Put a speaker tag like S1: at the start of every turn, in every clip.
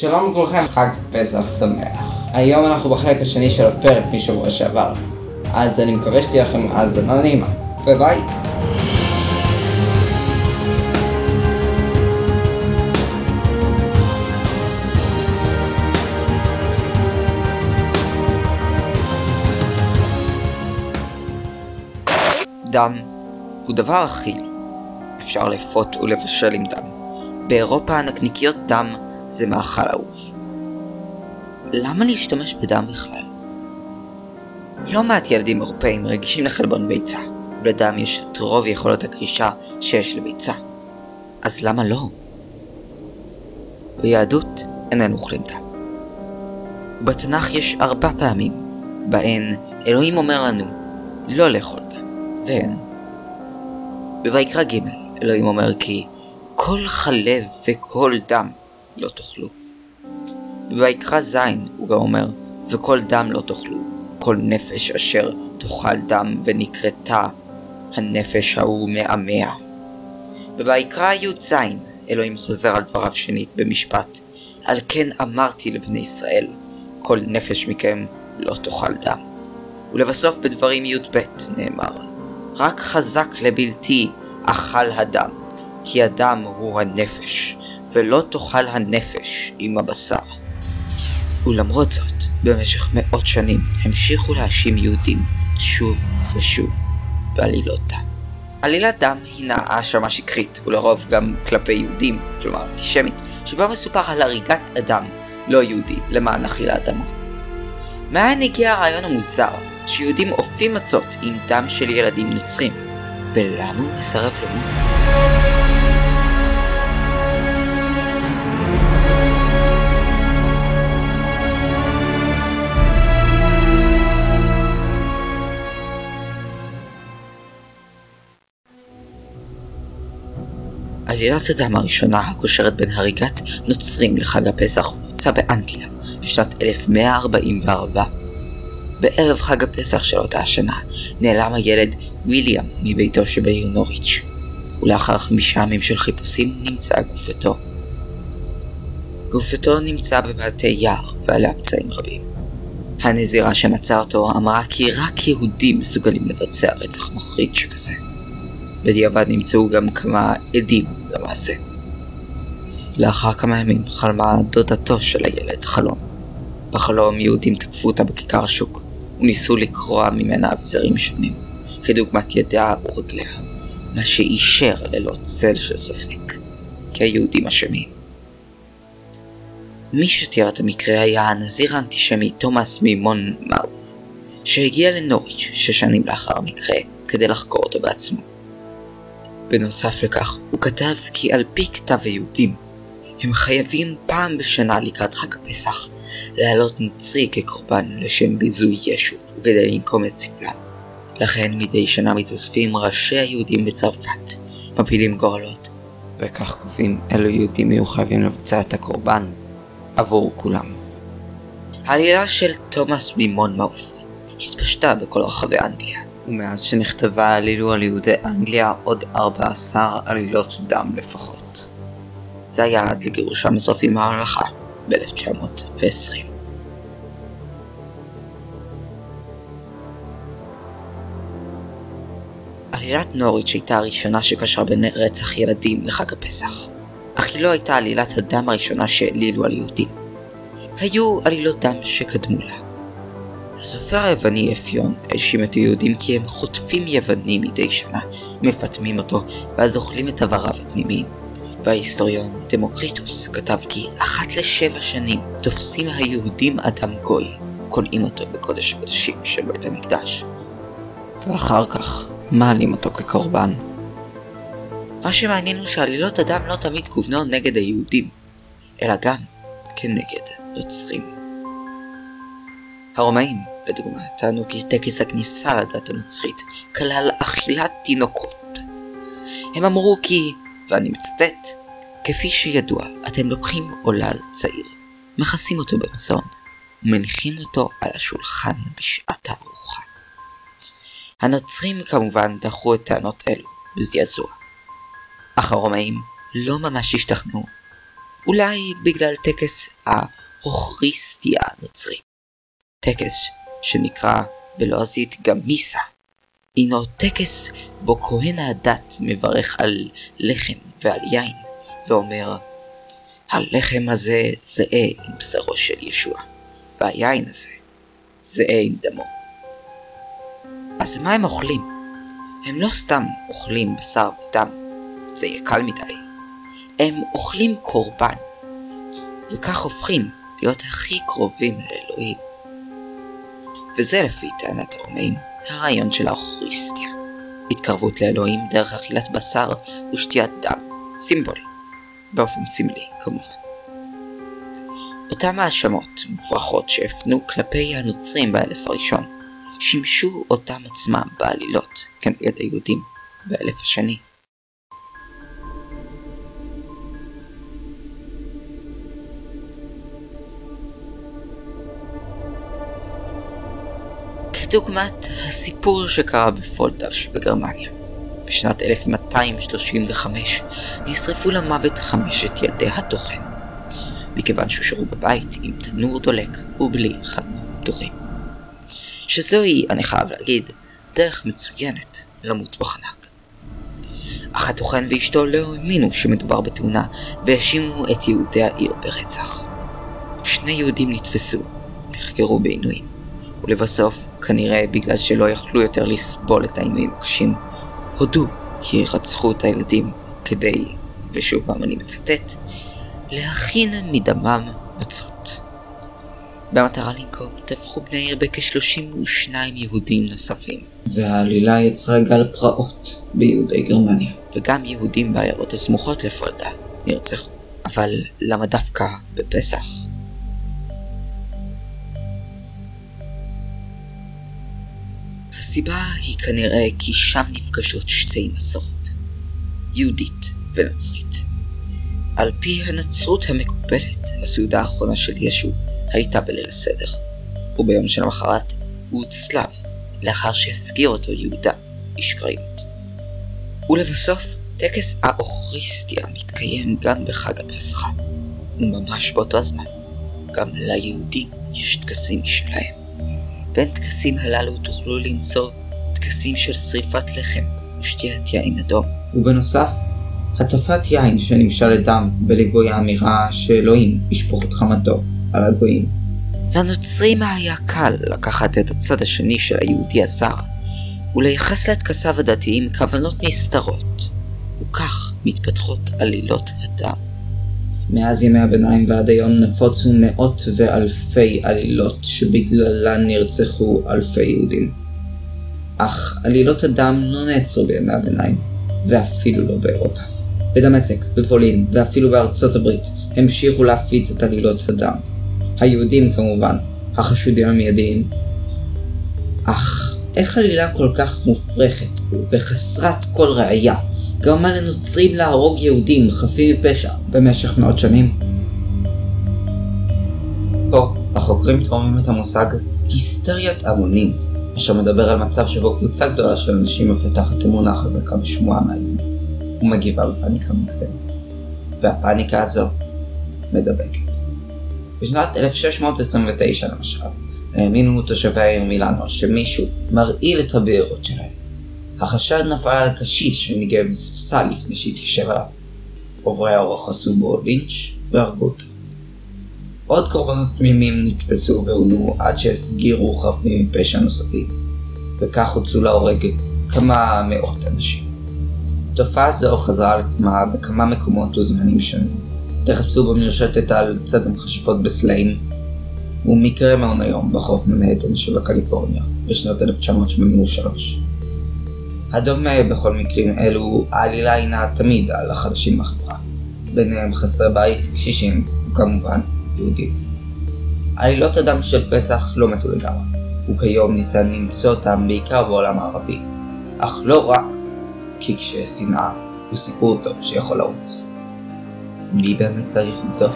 S1: שלום לכולכם, חג פסח שמח. היום אנחנו בחלק השני של הפרק משבוע שעבר. אז אני מקווה שתהיה לכם האזנה נעימה. וביי.
S2: דם הוא דבר אכיל. אפשר לאפות ולבשל עם דם. באירופה הנקניקיות דם זה מאכל אהוב. למה להשתמש בדם בכלל? לא מעט ילדים אירופאים רגישים לחלבון ביצה, ולדם יש את רוב יכולות הקרישה שיש לביצה. אז למה לא? ביהדות איננו אוכלים דם. בתנ"ך יש ארבע פעמים בהן אלוהים אומר לנו לא לאכול דם, והן בויקרא ג' אלוהים אומר כי כל חלב וכל דם לא תאכלו. בויקרא ז' הוא גם אומר וכל דם לא תאכלו, כל נפש אשר תאכל דם ונקרתה הנפש ההוא מעמיה. בויקרא י"ז אלוהים חוזר על דבריו שנית במשפט על כן אמרתי לבני ישראל כל נפש מכם לא תאכל דם. ולבסוף בדברים י"ב נאמר רק חזק לבלתי אכל הדם, כי הדם הוא הנפש, ולא תאכל הנפש עם הבשר. ולמרות זאת, במשך מאות שנים המשיכו להאשים יהודים שוב ושוב בעלילות דם. עלילת דם הינה האשמה שקרית, ולרוב גם כלפי יהודים, כלומר אנטישמית, שבה מסופר על הריגת אדם לא יהודי למען אכילת דמו. מאין הגיע הרעיון המוזר שיהודים אופים מצות עם דם של ילדים נוצרים, ולמה הוא מסרב למות? עלילת הדם הראשונה הקושרת בין הריגת נוצרים לחג הפסח הופצה באנגליה בשנת 1144. בערב חג הפסח של אותה השנה נעלם הילד ויליאם מביתו שבעיר נוריץ', ולאחר חמישה ימים של חיפושים נמצאה גופתו. גופתו נמצאה בבתי יער ועליה פצעים רבים. הנזירה שמצאה אותו אמרה כי רק יהודים מסוגלים לבצע רצח מחריד שכזה. בדיעבד נמצאו גם כמה עדים למעשה. לאחר כמה ימים חלמה דודתו של הילד חלום. בחלום יהודים תקפו אותה בכיכר השוק, וניסו לקרוע ממנה אביזרים שונים, כדוגמת ידיה ורגליה, מה שאישר ללא צל של ספק, כי היהודים אשמים. מי שתיאר את המקרה היה הנזיר האנטישמי תומאס מימון מאוף, שהגיע לנוריץ' שש שנים לאחר המקרה כדי לחקור אותו בעצמו. בנוסף לכך, הוא כתב כי על פי כתב היהודים, הם חייבים פעם בשנה לקראת חג הפסח להעלות נוצרי כקורבן לשם ביזוי ישו וכדי לנקום את סבלם. לכן מדי שנה מתאספים ראשי היהודים בצרפת, מפילים גורלות, וכך קובעים אילו יהודים יהיו חייבים לבצע את הקורבן עבור כולם. העלילה של תומאס מימון מעוף התפשטה בכל רחבי אנגליה, ומאז שנכתבה עלילו על יהודי אנגליה עוד 14 עלילות דם לפחות. זה היה עד לגירושם הסופי מהממלכה ב-1920. עלילת נוריץ' הייתה הראשונה שקשרה בין רצח ילדים לחג הפסח, אך היא לא הייתה עלילת הדם הראשונה שהעלילו על יהודים. היו עלילות דם שקדמו לה. הסופר היווני אפיון האשים את היהודים כי הם חוטפים יוונים מדי שנה, מפטמים אותו, ואז אוכלים את איבריו הפנימיים. וההיסטוריון דמוקריטוס כתב כי אחת לשבע שנים תופסים היהודים אדם גוי, כולאים אותו בקודש הקודשים של בית המקדש. ואחר כך מעלים אותו כקורבן. מה שמעניין הוא שעלילות הדם לא תמיד כוונו נגד היהודים, אלא גם כנגד נוצרים. הרומאים, לדוגמה, טענו כי טקס הכניסה לדת הנוצרית כלל אכילת תינוקות. הם אמרו כי, ואני מצטט, כפי שידוע, אתם לוקחים עולל צעיר, מכסים אותו במזון, ומניחים אותו על השולחן בשעת הארוחה. הנוצרים כמובן דחו את טענות אלו בזעזוע. אך הרומאים לא ממש השתכנעו, אולי בגלל טקס ההוכריסטיה הנוצרי. טקס שנקרא בלועזית גם מיסה. הינו טקס בו כהן הדת מברך על לחם ועל יין, ואומר הלחם הזה זהה עם בשרו של ישוע, והיין הזה זהה עם דמו. אז מה הם אוכלים? הם לא סתם אוכלים בשר ודם, זה יהיה קל מדי. הם אוכלים קורבן, וכך הופכים להיות הכי קרובים לאלוהים. וזה לפי טענת הרומאים הרעיון של האוכריסטיה. התקרבות לאלוהים דרך אכילת בשר ושתיית דם, סימבול, באופן סמלי כמובן. אותם האשמות מופרכות שהפנו כלפי הנוצרים באלף הראשון, שימשו אותם עצמם בעלילות כנגד היהודים באלף השני. כדוגמת הסיפור שקרה בפולדה שבגרמניה. בשנת 1235 נשרפו למוות חמשת ילדי התוכן, מכיוון שהושארו בבית עם תנור דולק ובלי חלונות פתוחים. שזוהי, אני חייב להגיד, דרך מצוינת למות בחנק. אך התוכן ואשתו לא האמינו שמדובר בתאונה, והאשימו את יהודי העיר ברצח. שני יהודים נתפסו, נחקרו בעינויים, ולבסוף, כנראה בגלל שלא יכלו יותר לסבול את העינויים הקשים, הודו כי רצחו את הילדים כדי, ושוב פעם אני מצטט, להכין מדמם מצות. במטרה לנקום טבחו בני העיר בכ-32 יהודים נוספים.
S1: והעלילה יצרה גל פרעות ביהודי גרמניה.
S2: וגם יהודים בעיירות הסמוכות לפולדה נרצחו. אבל למה דווקא בפסח? הסיבה היא כנראה כי שם נפגשות שתי מסורות, יהודית ונוצרית. על פי הנצרות המקובלת, הסעודה האחרונה של ישו הייתה בליל הסדר, וביום שלמחרת הוא הוצלב, לאחר שהסגיר אותו יהודה, איש קריות. ולבסוף, טקס האוכריסטיה מתקיים גם בחג הפסחה, וממש באותו הזמן, גם ליהודים יש טקסים משלהם. בין טקסים הללו תוכלו למצוא טקסים של שריפת לחם ושתיית יין אדום.
S1: ובנוסף, הטפת יין שנמשל לדם בליווי האמירה שאלוהים ישפוך את חמתו על הגויים.
S2: לנוצרים היה קל לקחת את הצד השני של היהודי הזר ולייחס לטקסיו הדתיים כוונות נסתרות, וכך מתפתחות עלילות הדם.
S1: מאז ימי הביניים ועד היום נפוצו מאות ואלפי עלילות שבגללן נרצחו אלפי יהודים. אך עלילות הדם לא נעצרו בימי הביניים, ואפילו לא באירופה. בדמשק, בפולין ואפילו בארצות הברית המשיכו להפיץ את עלילות הדם. היהודים כמובן, החשודים המיידיים. אך איך עלילה כל כך מופרכת וחסרת כל ראייה גרמה לנוצרים להרוג יהודים חפים מפשע במשך מאות שנים. פה החוקרים תורמים את המושג היסטריית המונים, אשר מדבר על מצב שבו קבוצה גדולה של אנשים מפתחת אמונה חזקה בשמועה מעניינת, ומגיבה בפאניקה מוגזמת. והפאניקה הזו מדבקת. בשנת 1629 למשל, האמינו תושבי העיר מילאנו שמישהו מרעיל את הבארות שלהם. החשד נפל על קשיש שניגב בספסל לפני שהתיישב עליו. עוברי האורח עשו בו לינץ' והרגו אותו. עוד קורבנות תמימים נתפסו ועונו עד שהסגירו חפים מפשע נוספים, וכך הוצאו להורג כמה מאות אנשים. תופעה זו חזרה על עצמה בכמה מקומות וזמנים שונים. תחפשו במרשתת על צד המכשפות בסלעים, ומקרה מעון היום בחוף מנהטן שבקליפורניה, בשנת 1983. הדומה בכל מקרים אלו, העלילה הינה תמיד על החדשים בחברה, ביניהם חסרי בית, קשישים, וכמובן, יהודים. עלילות הדם של פסח לא מתו לגמרי, וכיום ניתן למצוא אותם בעיקר בעולם הערבי, אך לא רק, כי כששנאה הוא סיפור טוב שיכול לרוץ. מי באמת צריך לטעות?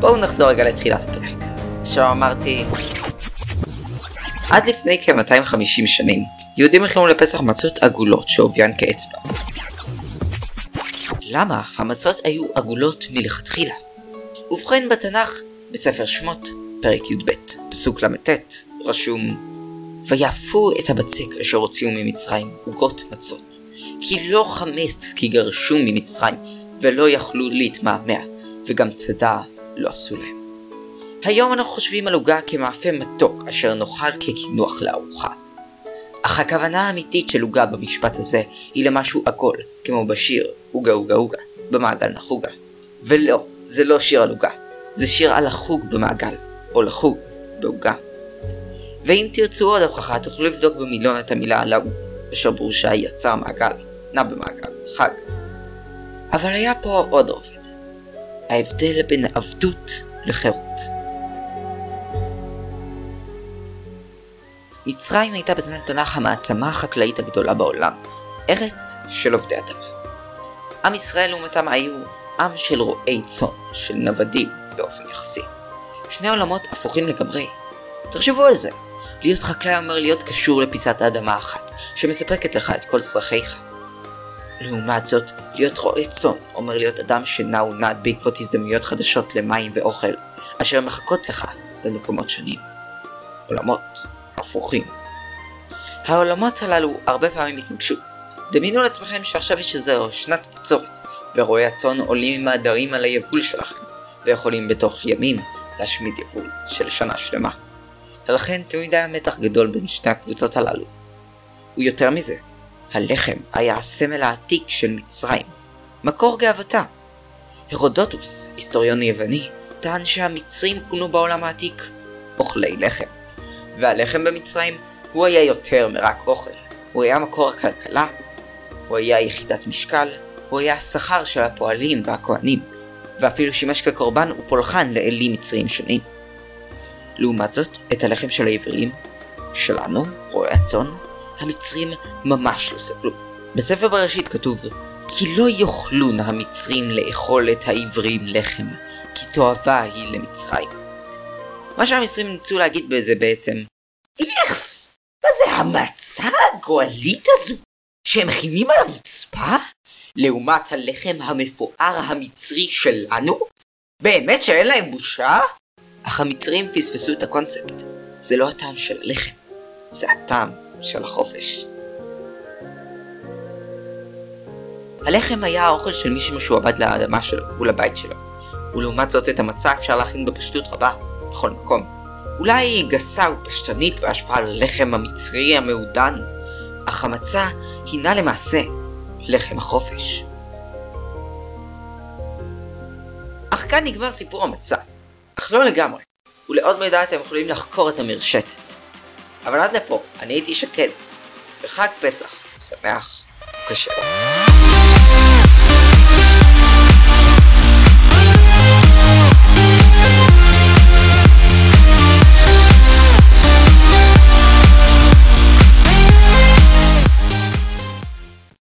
S2: בואו נחזור רגע לתחילת הפרק. עכשיו אמרתי, עד לפני כ-250 שנים, יהודים הכינו לפסח מצות עגולות שעוביין כאצבע. למה המצות היו עגולות מלכתחילה? ובכן בתנ"ך, בספר שמות, פרק י"ב, פסוק ל"ט, רשום ויאפו את הבצק אשר הוציאו ממצרים עוגות מצות, כי לא חמץ כי גרשו ממצרים, ולא יכלו להתמהמה, וגם צדה לא עשו להם. היום אנחנו חושבים על עוגה כמאפה מתוק אשר נאכל כקינוח לארוחה. אך הכוונה האמיתית של עוגה במשפט הזה היא למשהו עגול, כמו בשיר עוגה עוגה עוגה, במעגל נחוגה. ולא, זה לא שיר על עוגה, זה שיר על החוג במעגל, או לחוג בעוגה. ואם תרצו עוד הוכחה תוכלו לבדוק במילון את המילה לאו, אשר ברושה יצר מעגל, נע במעגל, חג. אבל היה פה עוד רובד, ההבדל בין עבדות לחירות. מצרים הייתה בזמן התנ"ך המעצמה החקלאית הגדולה בעולם, ארץ של עובדי אדמה. עם ישראל לעומתם היו עם של רועי צאן, של נוודים באופן יחסי. שני עולמות הפוכים לגמרי. תחשבו על זה, להיות חקלאי אומר להיות קשור לפיסת האדמה אחת, שמספקת לך את כל צרכיך. לעומת זאת, להיות רועה צאן אומר להיות אדם שנע ונד בעקבות הזדמנויות חדשות למים ואוכל, אשר מחכות לך במקומות שונים. עולמות הפוכים. העולמות הללו הרבה פעמים התנגשו. דמיינו לעצמכם שעכשיו יש איזו שנת בצורת, ורועי הצאן עולים עם העדרים על היבול שלכם, ויכולים בתוך ימים להשמיד יבול של שנה שלמה. ולכן תמיד היה מתח גדול בין שתי הקבוצות הללו. ויותר מזה, הלחם היה הסמל העתיק של מצרים, מקור גאוותה. הרודוטוס, היסטוריון יווני, טען שהמצרים כונו בעולם העתיק אוכלי לחם, והלחם במצרים הוא היה יותר מרק אוכל, הוא היה מקור הכלכלה, הוא היה יחידת משקל, הוא היה השכר של הפועלים והכהנים, ואפילו שימש כקורבן ופולחן לאלים מצריים שונים. לעומת זאת, את הלחם של העבריים, שלנו, רועי הצאן, המצרים ממש לא סבלו. בספר בראשית כתוב כי לא יאכלון המצרים לאכול את העברים לחם, כי תועבה היא למצרים. מה שהמצרים ניסו להגיד בזה בעצם, איכס! מה זה המצה הגועלית הזו? שהם מכינים על הרצפה? לעומת הלחם המפואר המצרי שלנו? באמת שאין להם בושה? אך המצרים פספסו את הקונספט. זה לא הטעם של הלחם, זה הטעם של החופש. הלחם היה האוכל של מי שמשועבד לאדמה שלו ולבית שלו, ולעומת זאת את המצה אפשר להכין בפשטות רבה, מקום. אולי היא גסה ופשטנית בהשפעה ללחם המצרי המעודן, אך המצה הינה למעשה לחם החופש. אך כאן נגמר סיפור המצה. אך לא לגמרי, ולעוד מידע אתם יכולים לחקור את המרשתת. אבל עד לפה, אני הייתי שקד, וחג פסח שמח וכשר.